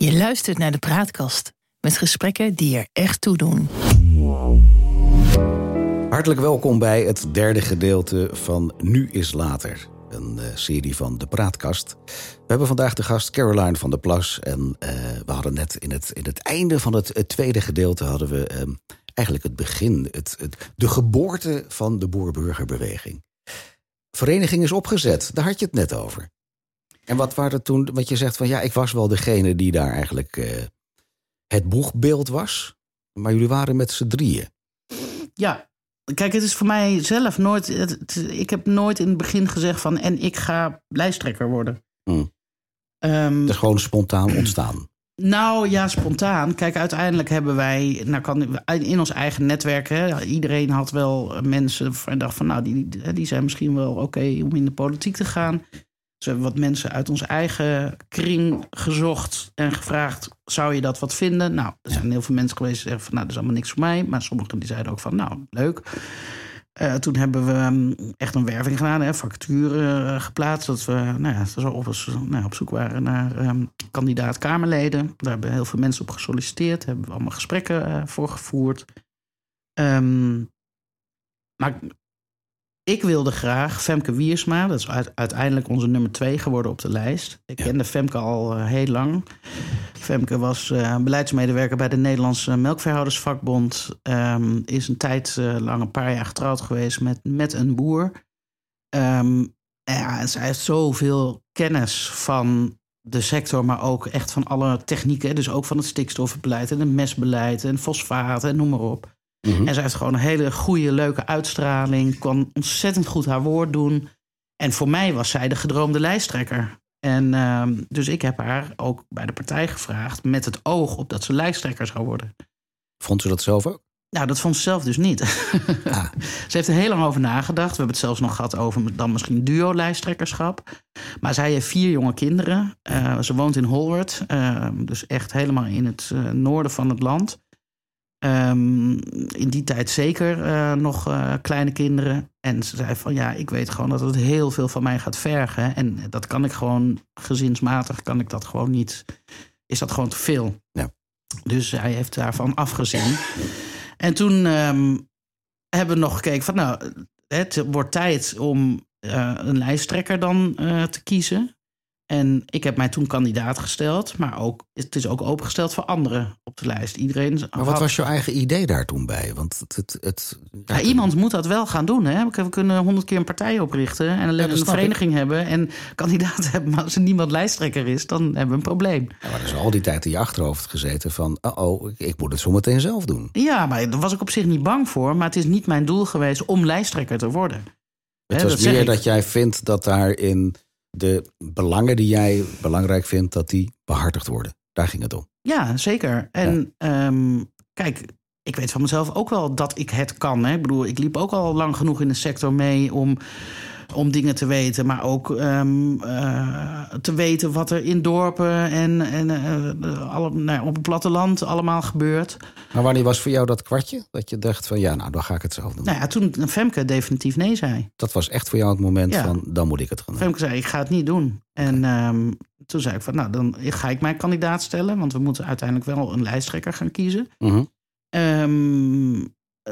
Je luistert naar de Praatkast met gesprekken die er echt toe doen. Hartelijk welkom bij het derde gedeelte van Nu is Later. Een eh, serie van de Praatkast. We hebben vandaag de gast Caroline van der Plas. En eh, we hadden net in het, in het einde van het, tweede gedeelte... hadden we ehm, eigenlijk het begin, het, het, de geboorte van de boer-burgerbeweging. Vereniging is opgezet, daar had je het net over. En wat waren toen, wat je zegt van ja, ik was wel degene die daar eigenlijk eh, het boegbeeld was. Maar jullie waren met z'n drieën. Ja, kijk, het is voor mij zelf nooit. Het, het- ik heb nooit in het begin gezegd van. En ik ga lijsttrekker worden. Hmm. Ehm, Het is gewoon spontaan ontstaan. nou ja, spontaan. Kijk, uiteindelijk hebben wij. Nou kan, in ons eigen netwerk. Hè, iedereen had wel mensen. En dacht van. Nou, die, die- die zijn misschien wel oké om in de politiek te gaan. Dus we hebben wat mensen uit onze eigen kring gezocht en gevraagd: zou je dat wat vinden? Nou, er zijn heel veel mensen geweest die zeggen van nou, dat is allemaal niks voor mij. Maar sommigen die zeiden ook van nou, leuk. Eh, toen hebben we ehm, echt een werving gedaan, hè, vacature eh, geplaatst. Dat we nou ja, zo op, nou, op zoek waren naar ehm, kandidaat Kamerleden. Daar hebben heel veel mensen op gesolliciteerd. Hebben we allemaal gesprekken eh, voor gevoerd. Ehm, maar ik wilde graag Femke Wiersma, dat is uit- uiteindelijk onze nummer twee geworden op de lijst. Ik Ja. kende Femke al eh, heel lang. Femke was eh, beleidsmedewerker bij de Nederlandse Melkveehoudersvakbond. Ehm, is een tijd eh, lang, een paar jaar getrouwd geweest met, met een boer. Ehm, ja, zij heeft zoveel kennis van de sector, maar ook echt van alle technieken. Dus ook van het stikstofbeleid en het mesbeleid en fosfaten en noem maar op. Mhm. En zij heeft gewoon een hele goede, leuke uitstraling. Kon ontzettend goed haar woord doen. En voor mij was zij de gedroomde lijsttrekker. En ehm, dus ik heb haar ook bij de partij gevraagd... met het oog op dat ze lijsttrekker zou worden. Vond u dat zelf ook? Nou, dat vond ze zelf dus niet. Ah. ze heeft er heel lang over nagedacht. We hebben het zelfs nog gehad over dan misschien duo-lijsttrekkerschap. Maar zij heeft vier jonge kinderen. Eh, ze woont in Holwert. eh, dus echt helemaal in het eh, noorden van het land. Ehm, in die tijd zeker eh, nog eh, kleine kinderen. En ze zei van ja, ik weet gewoon dat het heel veel van mij gaat vergen. En dat kan ik gewoon, gezinsmatig kan ik dat gewoon niet. Is dat gewoon te veel. Ja. Dus hij heeft daarvan afgezien. En toen ehm, hebben we nog gekeken van nou, het wordt tijd om eh, een lijsttrekker dan te kiezen. En ik heb mij toen kandidaat gesteld, maar ook, het is ook opengesteld voor anderen op de lijst. Iedereen Maar wat had- was jouw eigen idee daar toen bij? Want het, het, het, ja, iemand moet dat wel gaan doen. Hè? We kunnen honderd keer een partij oprichten en een vereniging hebben en kandidaat hebben. Maar als er niemand lijsttrekker is, dan hebben we een probleem. Ja, maar er is al die tijd in je achterhoofd gezeten van... oh, oh ik, moet het zo meteen zelf doen. Ja, maar daar was ik op zich niet bang voor. Maar het is niet mijn doel geweest om lijsttrekker te worden. Het was meer dat jij vindt dat daarin de belangen die jij belangrijk vindt... dat die behartigd worden. Daar ging het om. Ja, zeker. En ehm, kijk, ik weet van mezelf ook wel dat ik het kan. Hè? Ik bedoel, ik liep ook al lang genoeg in de sector mee om, om dingen te weten. Maar ook ehm, eh, te weten wat er in dorpen en, en eh, alle, nou, op het platteland allemaal gebeurt. Maar wanneer was voor jou dat kwartje? Dat je dacht van ja, nou dan ga ik het zelf doen. Nou ja, toen Femke definitief nee zei. Dat was echt voor jou het moment Ja. van dan moet ik het gaan doen. Femke zei, ik ga het niet doen. En ehm, toen zei ik van, nou, dan ga ik mijn kandidaat stellen. Want we moeten uiteindelijk wel een lijsttrekker gaan kiezen. Mhm. Ehm,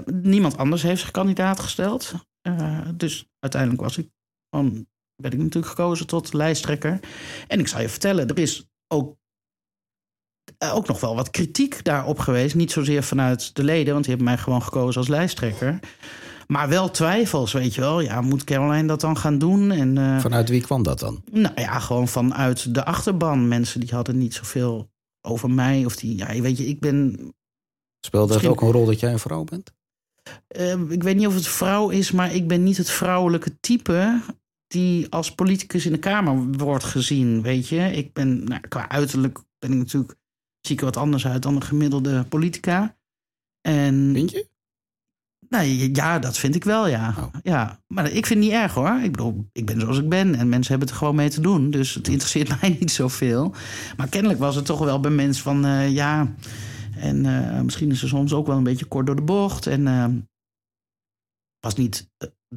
niemand anders heeft zich kandidaat gesteld. Eh, dus uiteindelijk was ik gewoon, werd ik natuurlijk gekozen tot lijsttrekker. En ik zal je vertellen, er is ook, eh, ook nog wel wat kritiek daarop geweest. Niet zozeer vanuit de leden, want die hebben mij gewoon gekozen als lijsttrekker. Maar wel twijfels, weet je wel. Ja, moet Caroline dat dan gaan doen? En, eh, Vanuit wie kwam dat dan? nou ja, gewoon vanuit de achterban. Mensen die hadden niet zoveel over mij. Of die, ja, weet je, ik ben Speelde dat ook een rol dat jij een vrouw bent? Eh, ik weet niet of het vrouw is, maar ik ben niet het vrouwelijke type die als politicus in de Kamer wordt gezien. Weet je, ik ben nou, qua uiterlijk ben ik natuurlijk zie ik er wat anders uit dan een gemiddelde politica. En Vind je? nou, ja, dat vind ik wel, ja. Oh. ja. Maar ik vind het niet erg hoor. Ik bedoel, ik ben zoals ik ben en mensen hebben het er gewoon mee te doen. Dus het interesseert mij niet zoveel. Maar kennelijk was het toch wel bij mensen van eh, ja. En eh, misschien is ze soms ook wel een beetje kort door de bocht. En eh, was niet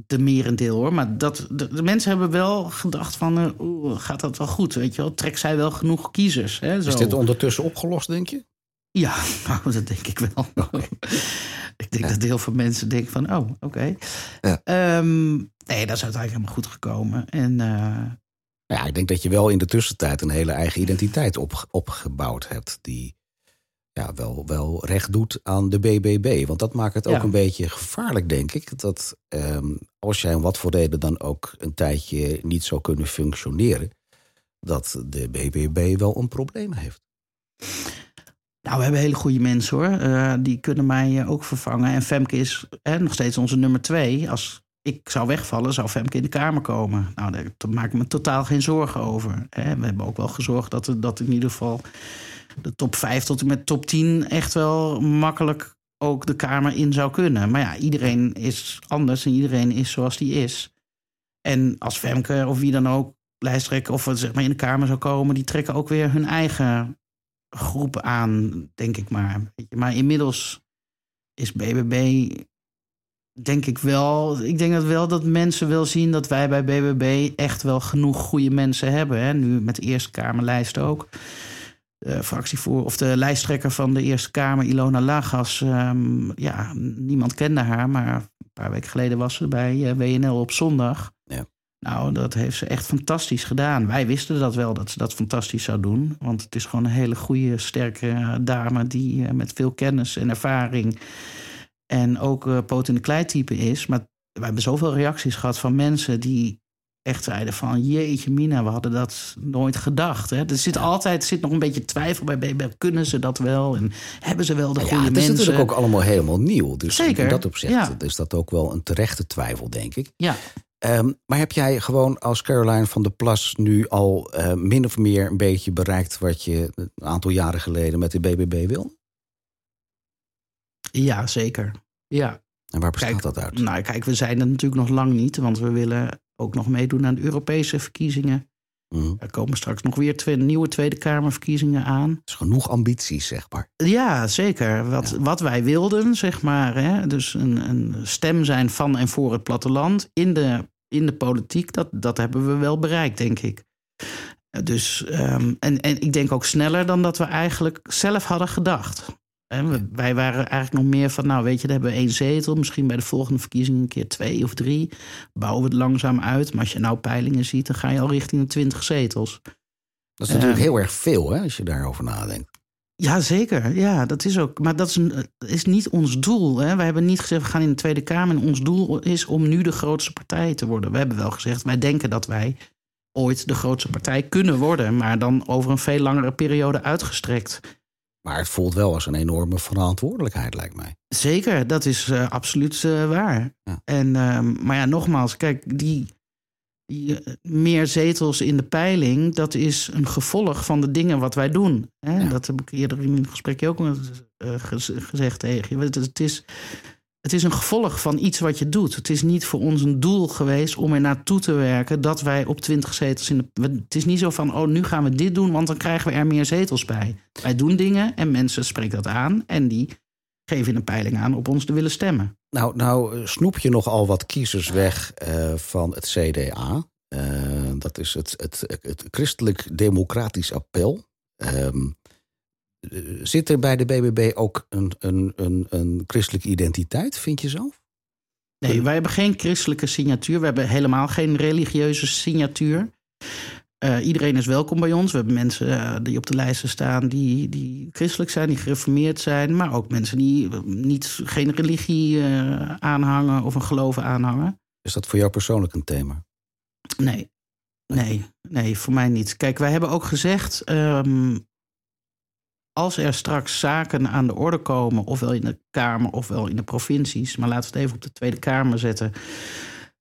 de merendeel hoor. Maar dat, de, de mensen hebben wel gedacht van... eh, oeh, gaat dat wel goed, weet je wel? Trekt zij wel genoeg kiezers? Hè, zo. Is dit ondertussen opgelost, denk je? Ja, nou, dat denk ik wel. ik denk dat heel veel mensen denken van, oh, oké. Ja. Ehm, nee, dat is uiteindelijk helemaal goed gekomen. En Ja, ik denk dat je wel in de tussentijd een hele eigen identiteit op, opgebouwd hebt. Die ja, wel, wel recht doet aan de BBB. Want dat maakt het ook Ja. een beetje gevaarlijk, denk ik. Dat ehm, als jij om wat voor reden dan ook een tijdje niet zou kunnen functioneren. Dat de BBB wel een probleem heeft. nou, we hebben hele goede mensen hoor. Eh, die kunnen mij eh, ook vervangen. En Femke is eh, nog steeds onze nummer twee. Als ik zou wegvallen, zou Femke in de Kamer komen. Nou, daar daar maak ik me totaal geen zorgen over. Hè. We hebben ook wel gezorgd dat, er- dat in ieder geval de top 5 tot en met top 10 echt wel makkelijk ook de Kamer in zou kunnen. Maar ja, iedereen is anders en iedereen is zoals die is. En als Femke of wie dan ook lijsttrekker of zeg maar in de Kamer zou komen, die trekken ook weer hun eigen groep aan, denk ik maar. Maar inmiddels is BBB, denk ik wel. Ik denk dat wel dat mensen wel zien dat wij bij BBB echt wel genoeg goede mensen hebben. Hè? Nu met de Eerste Kamerlijst ook. De fractievoer of de lijsttrekker van de Eerste Kamer, Ilona Lagas. ehm, ja, niemand kende haar, maar een paar weken geleden was ze bij eh, WNL op zondag. Ja. Nou, dat heeft ze echt fantastisch gedaan. Wij wisten dat wel, dat ze dat fantastisch zou doen. Want het is gewoon een hele goede, sterke eh, dame... die eh, met veel kennis en ervaring... en ook poot in de kleitype is. Maar we hebben zoveel reacties gehad van mensen... die echt zeiden van... jeetje mina, we hadden dat nooit gedacht. Hè? Er zit altijd zit nog een beetje twijfel bij BB. Kunnen ze dat wel? En hebben ze wel de Ja, goede het is mensen? natuurlijk ook allemaal helemaal nieuw. Dus Zeker, in dat opzicht ja. is dat ook wel een terechte twijfel, denk ik. Ja, Ehm, maar heb jij gewoon als Caroline van der Plas nu al eh, min of meer een beetje bereikt wat je een aantal jaren geleden met de BBB wil? ja zeker. Ja. En waar bestaat Kijk, dat uit? Nou, kijk, we zijn er natuurlijk nog lang niet, want we willen ook nog meedoen aan de Europese verkiezingen. Mhm. Er komen straks nog weer twee nieuwe Tweede Kamerverkiezingen aan. Het is genoeg ambities, zeg maar. Ja, zeker. Wat, wat wij wilden, zeg maar. Hè? Dus een, een stem zijn van en voor het platteland in de, in de politiek, dat, dat hebben we wel bereikt, denk ik. Dus, ehm, en, en ik denk ook sneller dan dat we eigenlijk zelf hadden gedacht. En wij waren eigenlijk nog meer van, nou weet je, dan hebben we één zetel. Misschien bij de volgende verkiezingen een keer twee of drie. Bouwen we het langzaam uit. Maar als je nou peilingen ziet, dan ga je al richting de twintig zetels. Dat is natuurlijk Eh. heel erg veel, hè, als je daarover nadenkt. Ja, zeker. Ja, dat is ook. Maar dat is, een, is niet ons doel. Hè. We hebben niet gezegd, we gaan in de Tweede Kamer. En ons doel is om nu de grootste partij te worden. We hebben wel gezegd, wij denken dat wij ooit de grootste partij kunnen worden. Maar dan over een veel langere periode uitgestrekt. Maar het voelt wel als een enorme verantwoordelijkheid, lijkt mij. Zeker, dat is eh, absoluut eh, waar. Ja. En, ehm, maar ja, nogmaals, kijk, die, die eh, meer zetels in de peiling, dat is een gevolg van de dingen wat wij doen. Hè? Ja. Dat heb ik eerder in een gesprekje ook gez- gezegd tegen je. Het, het, is, het is een gevolg van iets wat je doet. Het is niet voor ons een doel geweest om er naartoe te werken dat wij op 20 zetels in de. Het is niet zo van, oh, nu gaan we dit doen, want dan krijgen we er meer zetels bij. Wij doen dingen en mensen spreken dat aan en die geven in een peiling aan op ons te willen stemmen. Nou, nou eh, snoep je nogal wat kiezers weg eh, van het CDA. Eh, dat is het, het, het Christelijk Democratisch Appel. Ehm, eh, zit er bij de BBB ook een, een, een, een christelijke identiteit, vind je zo? Nee, wij hebben geen christelijke signatuur. We hebben helemaal geen religieuze signatuur. Eh, iedereen is welkom bij ons. We hebben mensen eh, die op de lijsten staan die, die christelijk zijn, die gereformeerd zijn. Maar ook mensen die eh, niet, geen religie aanhangen of een geloof aanhangen. Is dat voor jou persoonlijk een thema? Nee, nee, nee, voor mij niet. Kijk, wij hebben ook gezegd. ehm, als er straks zaken aan de orde komen, ofwel in de Kamer ofwel in de provincies, maar laten we het even op de Tweede Kamer zetten.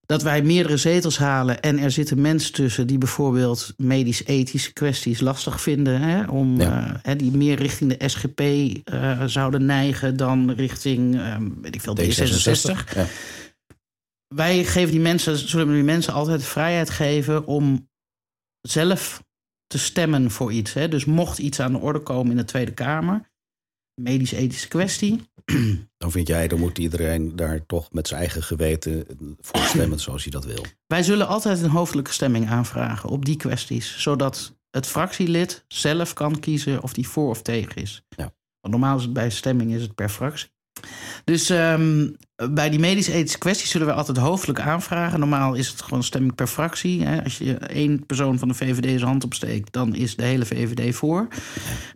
Dat wij meerdere zetels halen en er zitten mensen tussen die bijvoorbeeld medisch-ethische kwesties lastig vinden. Hè, om, Ja. eh, hè, die meer richting de SGP eh, zouden neigen dan richting, eh, weet ik veel, D66 Ja. wij geven die mensen, zullen we die mensen altijd de vrijheid geven om zelf te stemmen voor iets. Hè? Dus mocht iets aan de orde komen in de Tweede Kamer, medisch-ethische kwestie. Dan vind jij, dan moet iedereen daar toch met zijn eigen geweten voor stemmen zoals hij dat wil. Wij zullen altijd een hoofdelijke stemming aanvragen op die kwesties. Zodat het fractielid zelf kan kiezen of die voor of tegen is. Ja. Want normaal is het bij stemming is het per fractie. Dus ehm, bij die medisch-ethische kwesties zullen we altijd hoofdelijk aanvragen. Normaal is het gewoon stemming per fractie. Hè. Als je één persoon van de VVD zijn hand opsteekt, dan is de hele VVD voor.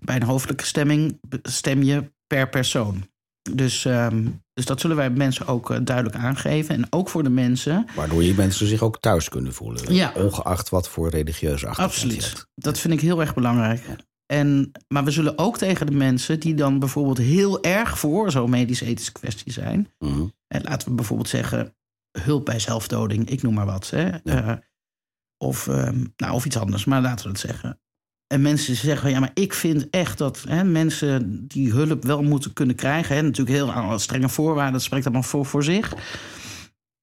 Bij een hoofdelijke stemming stem je per persoon. Dus, ehm, dus dat zullen wij mensen ook eh, duidelijk aangeven. En ook voor de mensen. Waardoor je mensen zich ook thuis kunnen voelen. Ja. Ongeacht wat voor religieuze achtergrond Absoluut. Dat vind ik heel erg belangrijk. En, maar we zullen ook tegen de mensen die dan bijvoorbeeld heel erg voor zo'n medisch-ethische kwestie zijn. Mhm. En laten we bijvoorbeeld zeggen hulp bij zelfdoding, ik noem maar wat. Hè? Eh, of, ehm, nou, of iets anders, maar laten we dat zeggen. En mensen zeggen, ja, maar ik vind echt dat hè, mensen die hulp wel moeten kunnen krijgen. Hè, natuurlijk heel strenge voorwaarden, dat spreekt allemaal voor, voor zich.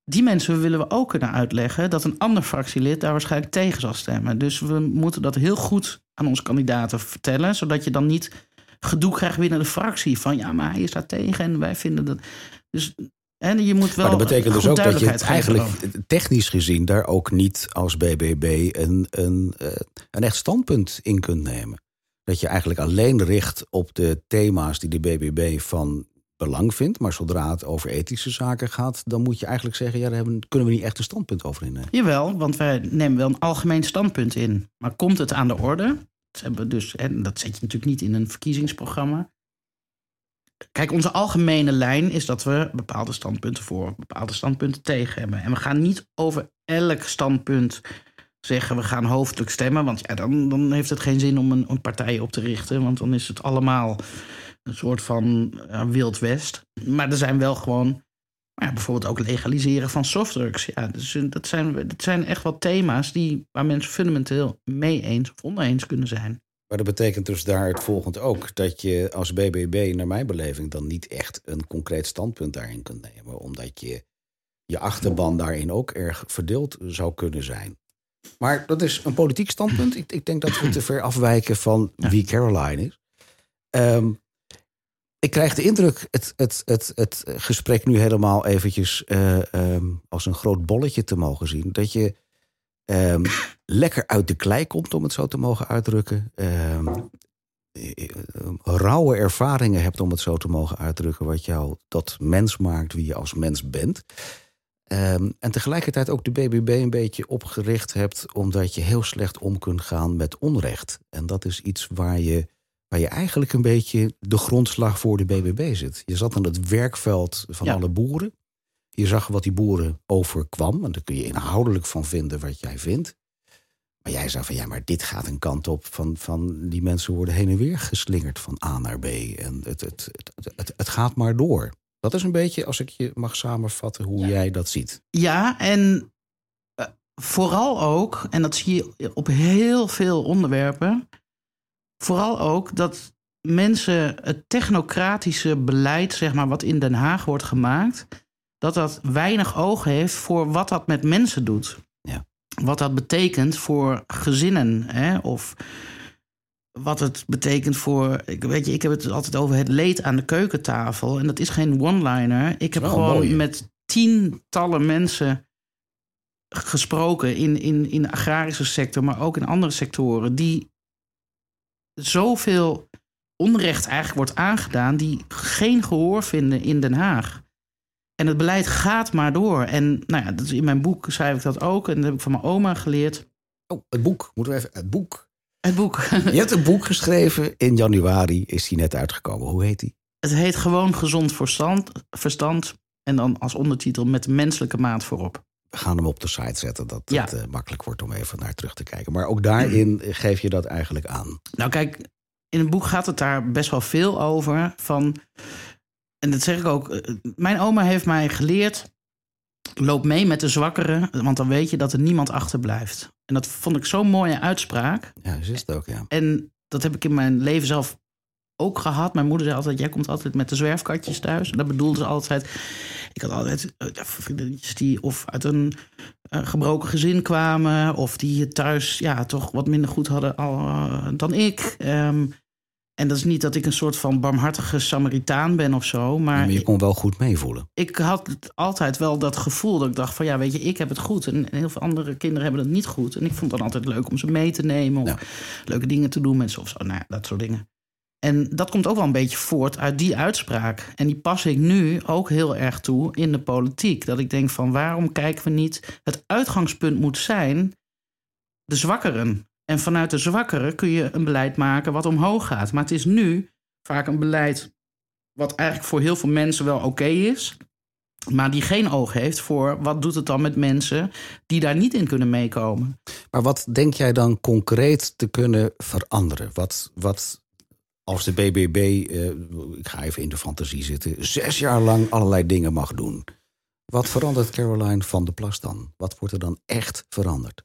Die mensen willen we ook kunnen uitleggen dat een ander fractielid daar waarschijnlijk tegen zal stemmen. Dus we moeten dat heel goed aan onze kandidaten vertellen, zodat je dan niet gedoe krijgt binnen de fractie. Van ja, maar hij is daar tegen en wij vinden dat. Dus en je moet wel. Maar dat betekent dus ook dat je eigenlijk technisch gezien daar ook niet als BBB een, een, eh, een echt standpunt in kunt nemen. Dat je eigenlijk alleen richt op de thema's die de BBB van belang vindt. Maar zodra het over ethische zaken gaat, dan moet je eigenlijk zeggen: ja, daar kunnen we niet echt een standpunt over innemen. Jawel, want wij nemen wel een algemeen standpunt in. Maar komt het aan de orde? Dat, hebben dus, en dat zet je natuurlijk niet in een verkiezingsprogramma. Kijk, onze algemene lijn is dat we bepaalde standpunten voor, bepaalde standpunten tegen hebben. En we gaan niet over elk standpunt zeggen we gaan hoofdelijk stemmen. Want ja, dan, dan heeft het geen zin om een, een partij op te richten. Want dan is het allemaal een soort van ja, wild west. Maar er zijn wel gewoon maar ja, bijvoorbeeld ook legaliseren van softdrugs. Ja, dus dat, zijn, dat zijn echt wel thema's die, waar mensen fundamenteel mee eens of oneens kunnen zijn. Maar dat betekent dus daar het volgende ook. Dat je als BBB, naar mijn beleving, dan niet echt een concreet standpunt daarin kunt nemen. Omdat je je achterban daarin ook erg verdeeld zou kunnen zijn. Maar dat is een politiek standpunt. Ik, ik denk dat we te ver afwijken van wie Caroline is. Ehm, ik krijg de indruk, het, het, het, het gesprek nu helemaal eventjes eh, ehm, als een groot bolletje te mogen zien. Dat je ehm, lekker uit de klei komt, om het zo te mogen uitdrukken. Eh, rauwe ervaringen hebt, om het zo te mogen uitdrukken. Wat jou tot mens maakt wie je als mens bent. En tegelijkertijd ook de BBB een beetje opgericht hebt, omdat je heel slecht om kunt gaan met onrecht. En dat is iets waar je, waar je eigenlijk een beetje de grondslag voor de BBB zit. Je zat aan het werkveld van Ja. alle boeren. Je zag wat die boeren overkwam. En daar kun je inhoudelijk van vinden wat jij vindt. Maar jij zei van ja, maar dit gaat een kant op van, van die mensen worden heen en weer geslingerd van A naar B. En het, het, het, het, het gaat maar door. Dat is een beetje, als ik je mag samenvatten, hoe jij dat ziet. Ja, en eh, vooral ook, en dat zie je op heel veel onderwerpen, vooral ook dat mensen het technocratische beleid, zeg maar, wat in Den Haag wordt gemaakt, dat dat weinig oog heeft voor wat dat met mensen doet. Ja. Wat dat betekent voor gezinnen, hè, of wat het betekent voor. Ik, weet je, ik heb het altijd over het leed aan de keukentafel. En dat is geen one-liner. Ik heb gewoon met tientallen mensen gesproken in, in, in de agrarische sector, maar ook in andere sectoren, die zoveel onrecht eigenlijk wordt aangedaan, die geen gehoor vinden in Den Haag. En het beleid gaat maar door. En nou ja, dat is in mijn boek schrijf ik dat ook. En dat heb ik van mijn oma geleerd. Oh, het boek. Moeten we even. Het boek. Het boek. Je hebt een boek geschreven. In januari is die net uitgekomen. Hoe heet die? Het heet gewoon gezond verstand, verstand. En dan als ondertitel met de menselijke maat voorop. We gaan hem op de site zetten. Dat Ja. het eh, makkelijk wordt om even naar terug te kijken. Maar ook daarin geef je dat eigenlijk aan. Nou kijk, in het boek gaat het daar best wel veel over. Van, en dat zeg ik ook. eh, Mijn oma heeft mij geleerd. Loop mee met de zwakkeren. Want dan weet je dat er niemand achterblijft. En dat vond ik zo'n mooie uitspraak. Ja, zo is het ook, ja. En dat heb ik in mijn leven zelf ook gehad. Mijn moeder zei altijd: Jij komt altijd met de zwerfkatjes thuis. En dat bedoelde ze altijd. Ik had altijd eh, vriendinnetjes die of uit een eh, gebroken gezin kwamen. of die het thuis ja, toch wat minder goed hadden al, eh, dan ik. Ehm, En dat is niet dat ik een soort van barmhartige Samaritaan ben of zo. Maar, Maar je kon wel goed meevoelen. ik had altijd wel dat gevoel dat ik dacht van ja, weet je, ik heb het goed. En heel veel andere kinderen hebben het niet goed. En ik vond het dan altijd leuk om ze mee te nemen. Of Ja. leuke dingen te doen met ze of zo. Nou ja, dat soort dingen. En dat komt ook wel een beetje voort uit die uitspraak. En die pas ik nu ook heel erg toe in de politiek. Dat ik denk van waarom kijken we niet... Het uitgangspunt moet zijn de zwakkeren. En vanuit de zwakkeren kun je een beleid maken wat omhoog gaat. Maar het is nu vaak een beleid wat eigenlijk voor heel veel mensen wel oké is. Maar die geen oog heeft voor wat doet het dan met mensen die daar niet in kunnen meekomen. Maar wat denk jij dan concreet te kunnen veranderen? Wat, wat als de BBB, eh, ik ga even in de fantasie zitten, zes jaar lang allerlei dingen mag doen. Wat verandert Caroline van der Plas dan? Wat wordt er dan echt veranderd?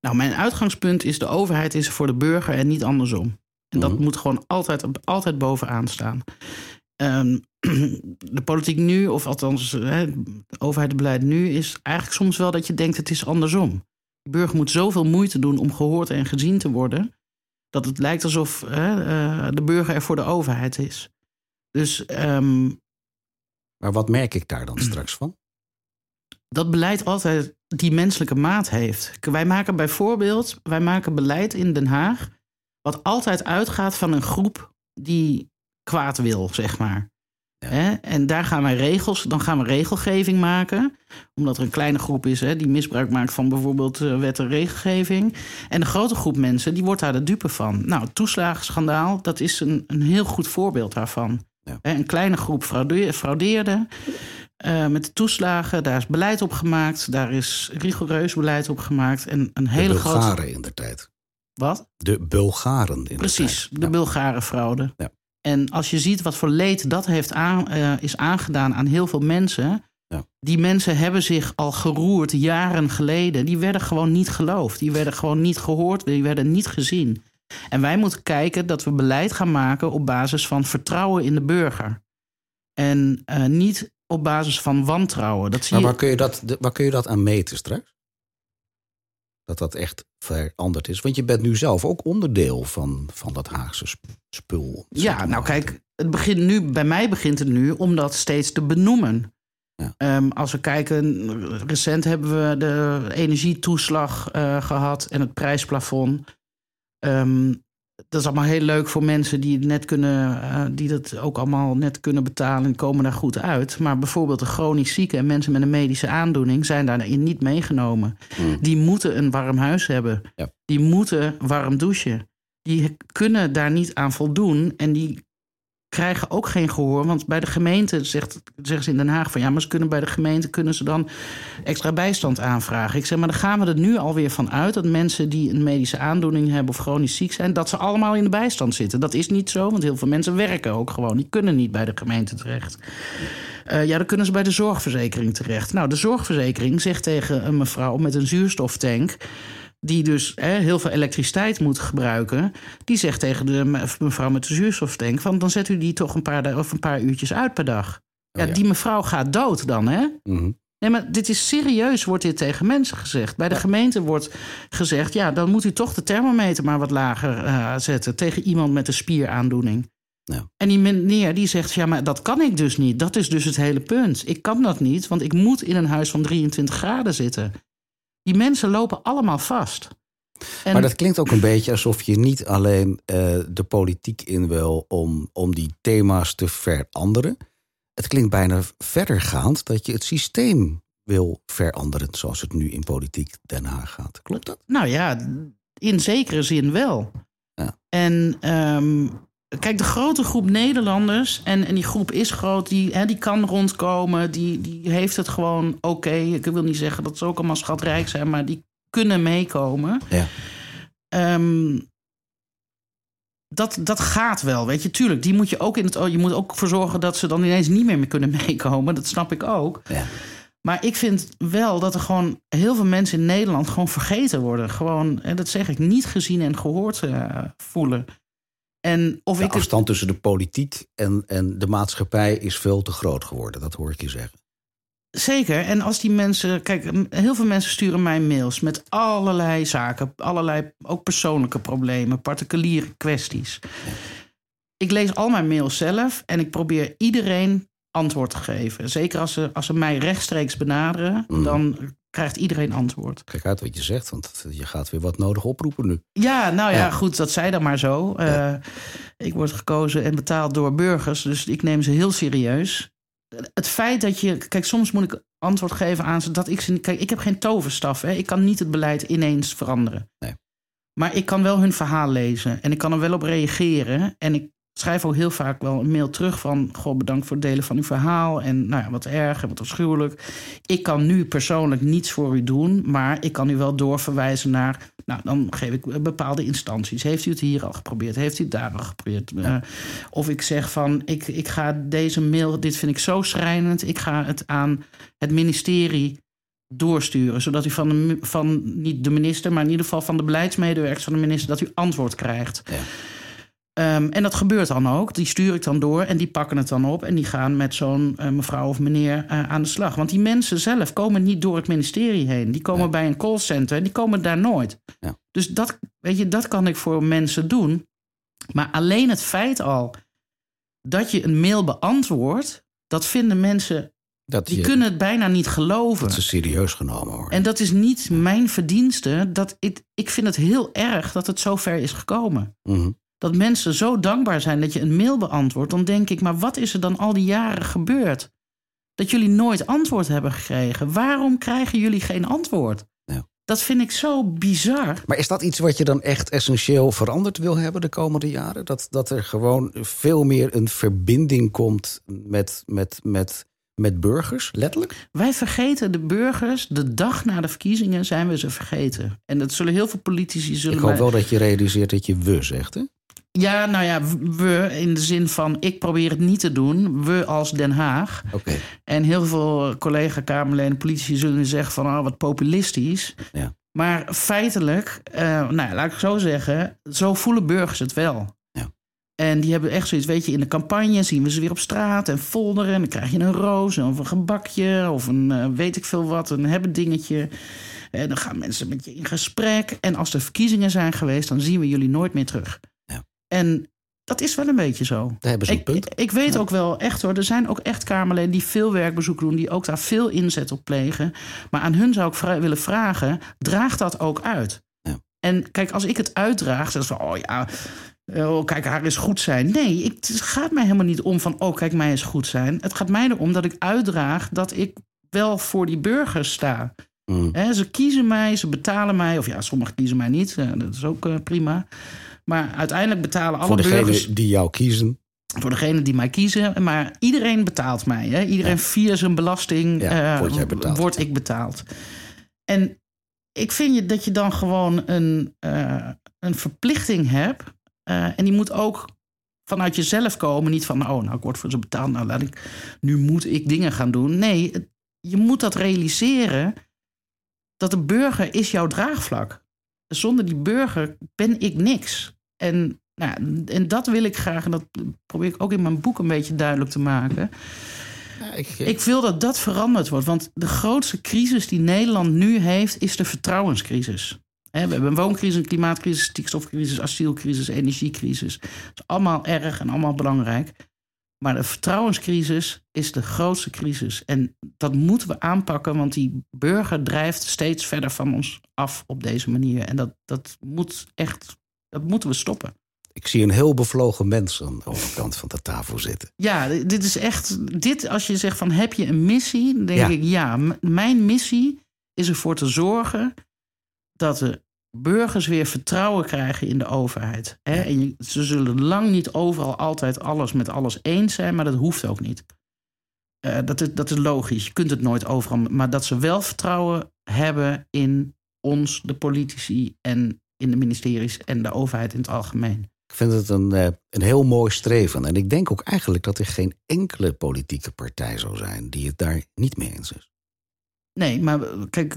Nou, mijn uitgangspunt is de overheid is voor de burger en niet andersom. En dat Mhm. moet gewoon altijd, altijd bovenaan staan. Ehm, de politiek nu, of althans hè, het overheidsbeleid nu, is eigenlijk soms wel dat je denkt het is andersom. De burger moet zoveel moeite doen om gehoord en gezien te worden, dat het lijkt alsof hè, eh, de burger er voor de overheid is. Dus ehm, Maar wat merk ik daar dan straks van? dat beleid altijd die menselijke maat heeft. Wij maken bijvoorbeeld, wij maken beleid in Den Haag wat altijd uitgaat van een groep die kwaad wil, zeg maar. Ja. Hè? En daar gaan wij regels, dan gaan we regelgeving maken, omdat er een kleine groep is hè, die misbruik maakt van bijvoorbeeld eh, wet en regelgeving. En een grote groep mensen die wordt daar de dupe van. Nou, het toeslagenschandaal, dat is een, een heel goed voorbeeld daarvan. Ja. Hè, Een kleine groep fraude- fraudeerde. eh, met de toeslagen, daar is beleid op gemaakt. Daar is rigoureus beleid op gemaakt. En een De hele Bulgaren grote. in de tijd. Wat? De Bulgaren in de Precies, tijd. de Ja. Bulgarenfraude. Ja. En als je ziet wat voor leed dat heeft aan, eh, is aangedaan aan heel veel mensen. Ja. Die mensen hebben zich al geroerd jaren geleden. Die werden gewoon niet geloofd. Die werden gewoon niet gehoord. Die werden niet gezien. En wij moeten kijken dat we beleid gaan maken op basis van vertrouwen in de burger. En eh, niet op basis van wantrouwen. Dat zie Maar je... waar kun, je dat, waar kun je dat aan meten straks? Dat dat echt veranderd is. Want je bent nu zelf ook onderdeel van, van dat Haagse sp- spul. Ja, nou kijk, het begint nu, bij mij begint het nu om dat steeds te benoemen. Ja. Ehm, als we kijken, recent hebben we de energietoeslag eh, gehad en het prijsplafond. Ehm, dat is allemaal heel leuk voor mensen die het net kunnen, eh, die dat ook allemaal net kunnen betalen en komen daar goed uit. Maar bijvoorbeeld de chronisch zieken en mensen met een medische aandoening zijn daarin niet meegenomen. Hmm. Die moeten een warm huis hebben. Ja. Die moeten warm douchen. Die kunnen daar niet aan voldoen en die krijgen ook geen gehoor. Want bij de gemeente zegt, zeggen ze in Den Haag van ja, maar ze kunnen bij de gemeente kunnen ze dan extra bijstand aanvragen. Ik zeg, maar dan gaan we er nu alweer van uit dat mensen die een medische aandoening hebben of chronisch ziek zijn, dat ze allemaal in de bijstand zitten. Dat is niet zo, want heel veel mensen werken ook gewoon. Die kunnen niet bij de gemeente terecht. Eh, ja, dan kunnen ze bij de zorgverzekering terecht. Nou, de zorgverzekering zegt tegen een mevrouw met een zuurstoftank die dus hè, heel veel elektriciteit moet gebruiken, die zegt tegen de me- mevrouw met de zuurstoftank: van dan zet u die toch een paar, of een paar uurtjes uit per dag. Ja, Oh ja. die mevrouw gaat dood dan, hè? Mhm. Nee, maar dit is serieus, wordt dit tegen mensen gezegd. Bij de gemeente wordt gezegd: ja, dan moet u toch de thermometer maar wat lager eh, zetten tegen iemand met een spieraandoening. Ja. En die meneer die zegt: ja, maar dat kan ik dus niet. Dat is dus het hele punt. Ik kan dat niet, want ik moet in een huis van 23 graden zitten. Die mensen lopen allemaal vast. En Maar dat klinkt ook een beetje alsof je niet alleen eh, de politiek in wil om, om die thema's te veranderen. Het klinkt bijna verdergaand dat je het systeem wil veranderen zoals het nu in politiek Den Haag gaat. Klopt dat? Nou ja, in zekere zin wel. Ja. En ehm, kijk, de grote groep Nederlanders, en, en die groep is groot, die, hè, die kan rondkomen, die, die heeft het gewoon oké. Ik wil niet zeggen dat ze ook allemaal schatrijk zijn, maar die kunnen meekomen. Ja. Ehm, dat, dat gaat wel, weet je. Tuurlijk, die moet je ook in het... Je moet ook voor zorgen dat ze dan ineens niet meer kunnen meekomen. Dat snap ik ook. Ja. Maar ik vind wel dat er gewoon heel veel mensen in Nederland gewoon vergeten worden. Gewoon, en dat zeg ik, niet gezien en gehoord eh, voelen. En of De ik het, afstand tussen de politiek en, en de maatschappij is veel te groot geworden. Dat hoor ik je zeggen. zeker. En als die mensen, kijk, heel veel mensen sturen mij mails met allerlei zaken, allerlei ook persoonlijke problemen, particuliere kwesties. ik lees al mijn mails zelf en ik probeer iedereen antwoord te geven. Zeker als ze, als ze mij rechtstreeks benaderen, Mhm. dan krijgt iedereen antwoord. Kijk uit wat je zegt, want je gaat weer wat nodig oproepen nu. Ja, nou ja, Ja. goed, dat zij dan maar zo. Eh, ik word gekozen en betaald door burgers, dus ik neem ze heel serieus. Het feit dat je, kijk, soms moet ik antwoord geven aan ze dat ik ze. Kijk, ik heb geen toverstaf, hè. ik kan niet het beleid ineens veranderen. Nee. Maar ik kan wel hun verhaal lezen en ik kan er wel op reageren. En ik schrijf ook heel vaak wel een mail terug van... goh, bedankt voor het delen van uw verhaal. En nou ja, wat erg en wat afschuwelijk. Ik kan nu persoonlijk niets voor u doen... maar ik kan u wel doorverwijzen naar... nou, dan geef ik bepaalde instanties. Heeft u het hier al geprobeerd? Heeft u het daar al geprobeerd? Eh, of ik zeg van, ik, ik ga deze mail... dit vind ik zo schrijnend. Ik ga het aan het ministerie doorsturen... zodat u van, de, van niet de minister... maar in ieder geval van de beleidsmedewerkers van de minister... dat u antwoord krijgt. Ja. Ehm, en dat gebeurt dan ook. Die stuur ik dan door en die pakken het dan op. En die gaan met zo'n eh, mevrouw of meneer eh, aan de slag. Want die mensen zelf komen niet door het ministerie heen. Die komen bij een callcenter en die komen daar nooit. Ja. Dus dat, weet je, dat kan ik voor mensen doen. Maar alleen het feit al dat je een mail beantwoordt... dat vinden mensen, Dat, die je, kunnen het bijna niet geloven. dat ze serieus genomen worden. En dat is niet mijn verdienste. Dat ik, ik vind het heel erg dat het zover is gekomen Mhm. Dat mensen zo dankbaar zijn dat je een mail beantwoordt, dan denk ik, maar wat is er dan al die jaren gebeurd? Dat jullie nooit antwoord hebben gekregen. Waarom krijgen jullie geen antwoord? Ja. Dat vind ik zo bizar. Maar is dat iets wat je dan echt essentieel veranderd wil hebben de komende jaren? Dat, dat er gewoon veel meer een verbinding komt met, met, met, met burgers, letterlijk? Wij vergeten de burgers, de dag na de verkiezingen zijn we ze vergeten. En dat zullen heel veel politici zullen. Ik hoop wel dat je realiseert dat je we zegt, hè? Ja, nou ja, we in de zin van ik probeer het niet te doen. We als Den Haag. En heel veel collega-Kamerleden en politici zullen zeggen van oh, wat populistisch. Ja. Maar feitelijk, eh, nou ja, laat ik zo zeggen, zo voelen burgers het wel. Ja. En die hebben echt zoiets, weet je, in de campagne zien we ze weer op straat en folderen. En dan krijg je een roos of een gebakje of een eh, weet ik veel wat, een hebben dingetje. En dan gaan mensen met je in gesprek. En als er verkiezingen zijn geweest, dan zien we jullie nooit meer terug. En dat is wel een beetje zo. Daar hebben ze een Ik, punt. ik, ik weet ook wel echt hoor, er zijn ook echt Kamerleden die veel werkbezoek doen, die ook daar veel inzet op plegen. Maar aan hun zou ik vra- willen vragen: draag dat ook uit? Ja. En kijk, als ik het uitdraag, zeg van oh ja. Oh, kijk, haar is goed zijn. Nee, ik, het gaat mij helemaal niet om van, oh, kijk, mij is goed zijn. Het gaat mij erom dat ik uitdraag dat ik wel voor die burgers sta. Hè, ze kiezen mij, ze betalen mij. Of ja, sommigen kiezen mij niet. eh, dat is ook eh, prima. Maar uiteindelijk betalen alle Voor degenen burgers die jou kiezen. voor degene die mij kiezen. Maar iedereen betaalt mij. Hè? Iedereen via zijn belasting Ja, eh, word jij betaald. word ik betaald. En ik vind je dat je dan gewoon een, eh, een verplichting hebt. eh, en die moet ook vanuit jezelf komen. Niet van, oh, nou, ik word voor ze betaald. Nou, laat ik, nu moet ik dingen gaan doen. Nee, het- je moet dat realiseren. Dat de burger is jouw draagvlak. Zonder die burger ben ik niks. En, nou, en dat wil ik graag, en dat probeer ik ook in mijn boek een beetje duidelijk te maken. Ja, ik, Ik wil dat dat veranderd wordt. Want de grootste crisis die Nederland nu heeft, is de vertrouwenscrisis. We hebben een wooncrisis, een klimaatcrisis, stikstofcrisis, asielcrisis, energiecrisis. Dat is allemaal erg en allemaal belangrijk. Maar de vertrouwenscrisis is de grootste crisis. En dat moeten we aanpakken, want die burger drijft steeds verder van ons af op deze manier. En dat, dat moet echt, dat moeten we stoppen. ik zie een heel bevlogen mens aan de overkant van de tafel zitten. Ja, dit is echt. Dit, als je zegt van heb je een missie, dan denk Ja. ik ja. Mijn missie is ervoor te zorgen dat de burgers weer vertrouwen krijgen in de overheid. Hè? En je- ze zullen lang niet overal altijd alles met alles eens zijn, maar dat hoeft ook niet. Eh, dat, is, dat is logisch. Je kunt het nooit overal. Maar dat ze wel vertrouwen hebben in ons, de politici en in de ministeries en de overheid in het algemeen. Ik vind het een, eh, een heel mooi streven. En ik denk ook eigenlijk dat er geen enkele politieke partij zou zijn die het daar niet mee eens is. Nee, maar eh, kijk,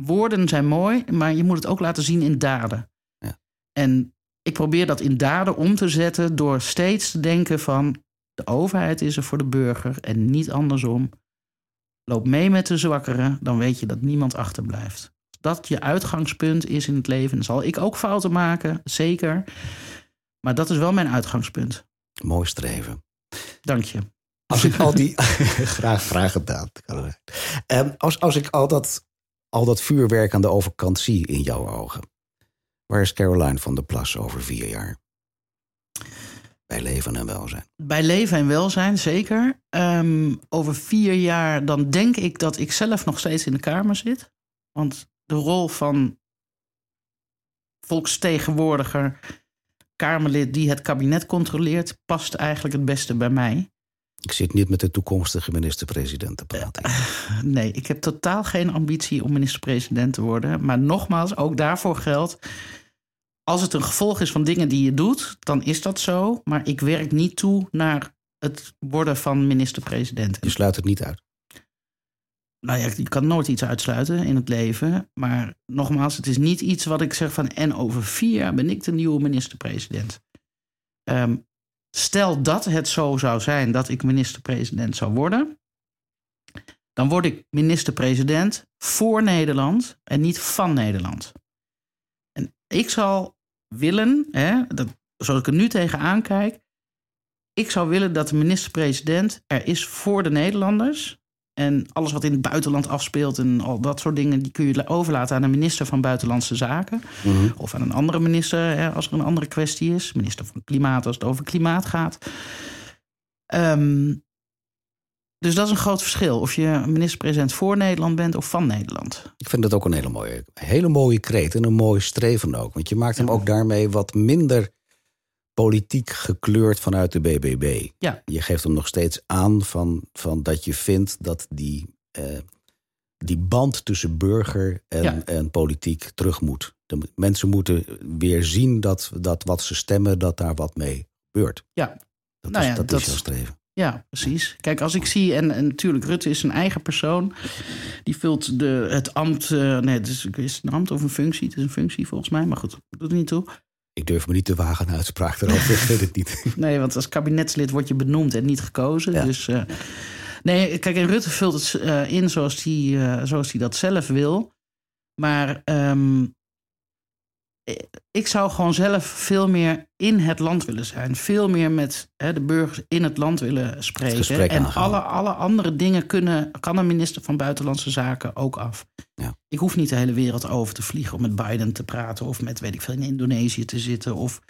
woorden zijn mooi, maar je moet het ook laten zien in daden. Ja. En ik probeer dat in daden om te zetten door steeds te denken van de overheid is er voor de burger en niet andersom. Loop mee met de zwakkeren, dan weet je dat niemand achterblijft. Dat je uitgangspunt is in het leven, dan zal ik ook fouten maken, zeker. Maar dat is wel mijn uitgangspunt. Mooi streven. Dank je. Als ik al die. graag, graag gedaan. Um, als, als ik al dat, al dat vuurwerk aan de overkant zie in jouw ogen. Waar is Caroline van der Plas over vier jaar? Bij leven en welzijn. Bij leven en welzijn, zeker. Um, over vier jaar, dan denk ik dat ik zelf nog steeds in de Kamer zit. Want de rol van volksvertegenwoordiger, Kamerlid die het kabinet controleert, past eigenlijk het beste bij mij. Ik zit niet met de toekomstige minister-president te praten. nee, ik heb totaal geen ambitie om minister-president te worden. Maar nogmaals, ook daarvoor geldt. Als het een gevolg is van dingen die je doet, dan is dat zo. Maar ik werk niet toe naar het worden van minister-president. Je sluit het niet uit? Nou ja, je kan nooit iets uitsluiten in het leven. Maar nogmaals, het is niet iets wat ik zeg van... en over vier jaar ben ik de nieuwe minister-president. Um, Stel dat het zo zou zijn dat ik minister-president zou worden, dan word ik minister-president voor Nederland en niet van Nederland. En ik zal willen, hè, dat, zoals ik er nu tegenaan kijk, ik zou willen dat de minister-president er is voor de Nederlanders en alles wat in het buitenland afspeelt en al dat soort dingen, die kun je overlaten aan een minister van Buitenlandse Zaken. Mhm. Of aan een andere minister hè, als er een andere kwestie is. Minister van Klimaat als het over klimaat gaat. Um, dus dat is een groot verschil. Of je minister-president voor Nederland bent of van Nederland. Ik vind dat ook een hele mooie, hele mooie kreet en een mooi streven ook. Want je maakt hem ook daarmee wat minder politiek gekleurd vanuit de BBB. Ja. Je geeft hem nog steeds aan van, van dat je vindt dat die, uh, die band tussen burger en, en politiek terug moet. De mensen moeten weer zien dat, dat wat ze stemmen, dat daar wat mee gebeurt. Ja. Dat, nou is, ja, dat, dat is jouw streven. Ja, precies. Kijk, als ik zie, en, en natuurlijk, Rutte is een eigen persoon. Die vult de, het ambt. Uh, nee, het is, is het een ambt of een functie? Het is een functie volgens mij, maar goed, dat doet er niet toe. Ik durf me niet te wagen een uitspraak erover. ik weet het niet. Nee, want als kabinetslid word je benoemd en niet gekozen. Dus uh, nee, kijk, en Rutte vult het uh, in zoals hij uh, zoals dat zelf wil. Maar um, ik zou gewoon zelf veel meer in het land willen zijn. Veel meer met hè, de burgers in het land willen spreken. En alle, alle andere dingen kunnen, kan een minister van Buitenlandse Zaken ook af. Ja. Ik hoef niet de hele wereld over te vliegen om met Biden te praten. Of met, weet ik veel, in Indonesië te zitten. Of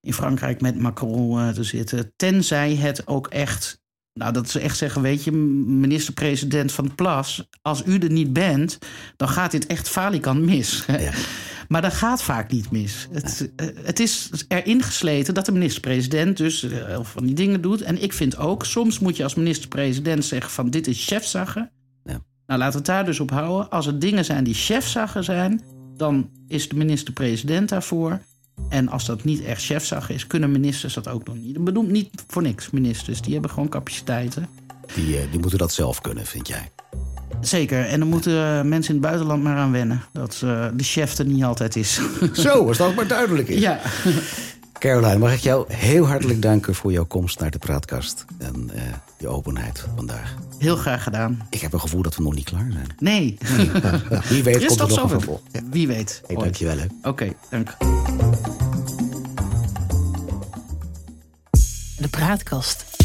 in Frankrijk met Macron uh, te zitten. Tenzij het ook echt nou, dat ze echt zeggen, weet je, minister-president van Plas, als u er niet bent, dan gaat dit echt falikant mis. Ja. Maar dat gaat vaak niet mis. Het, eh, het is erin gesleten dat de minister-president dus uh, van die dingen doet. En ik vind ook, soms moet je als minister-president zeggen van dit is chefzaggen. Ja. Nou, laten we het daar dus op houden. Als er dingen zijn die chefzaggen zijn, dan is de minister-president daarvoor. En als dat niet echt chefzaggen is, kunnen ministers dat ook nog niet. Dat bedoelt niet voor niks ministers. Die hebben gewoon capaciteiten. Die, die moeten dat zelf kunnen, vind jij? Zeker. En dan moeten mensen in het buitenland maar aan wennen. Dat uh, de chef er niet altijd is. Zo, als dat maar duidelijk is. Ja. Caroline, mag ik jou heel hartelijk danken voor jouw komst naar de praatkast. En uh, je openheid vandaag. Heel graag gedaan. Ik heb een gevoel dat we nog niet klaar zijn. Nee. Wie weet komt er nog een vervolg. Ja. Wie weet. Hey, dank je wel. Oké, okay, dank. De praatkast.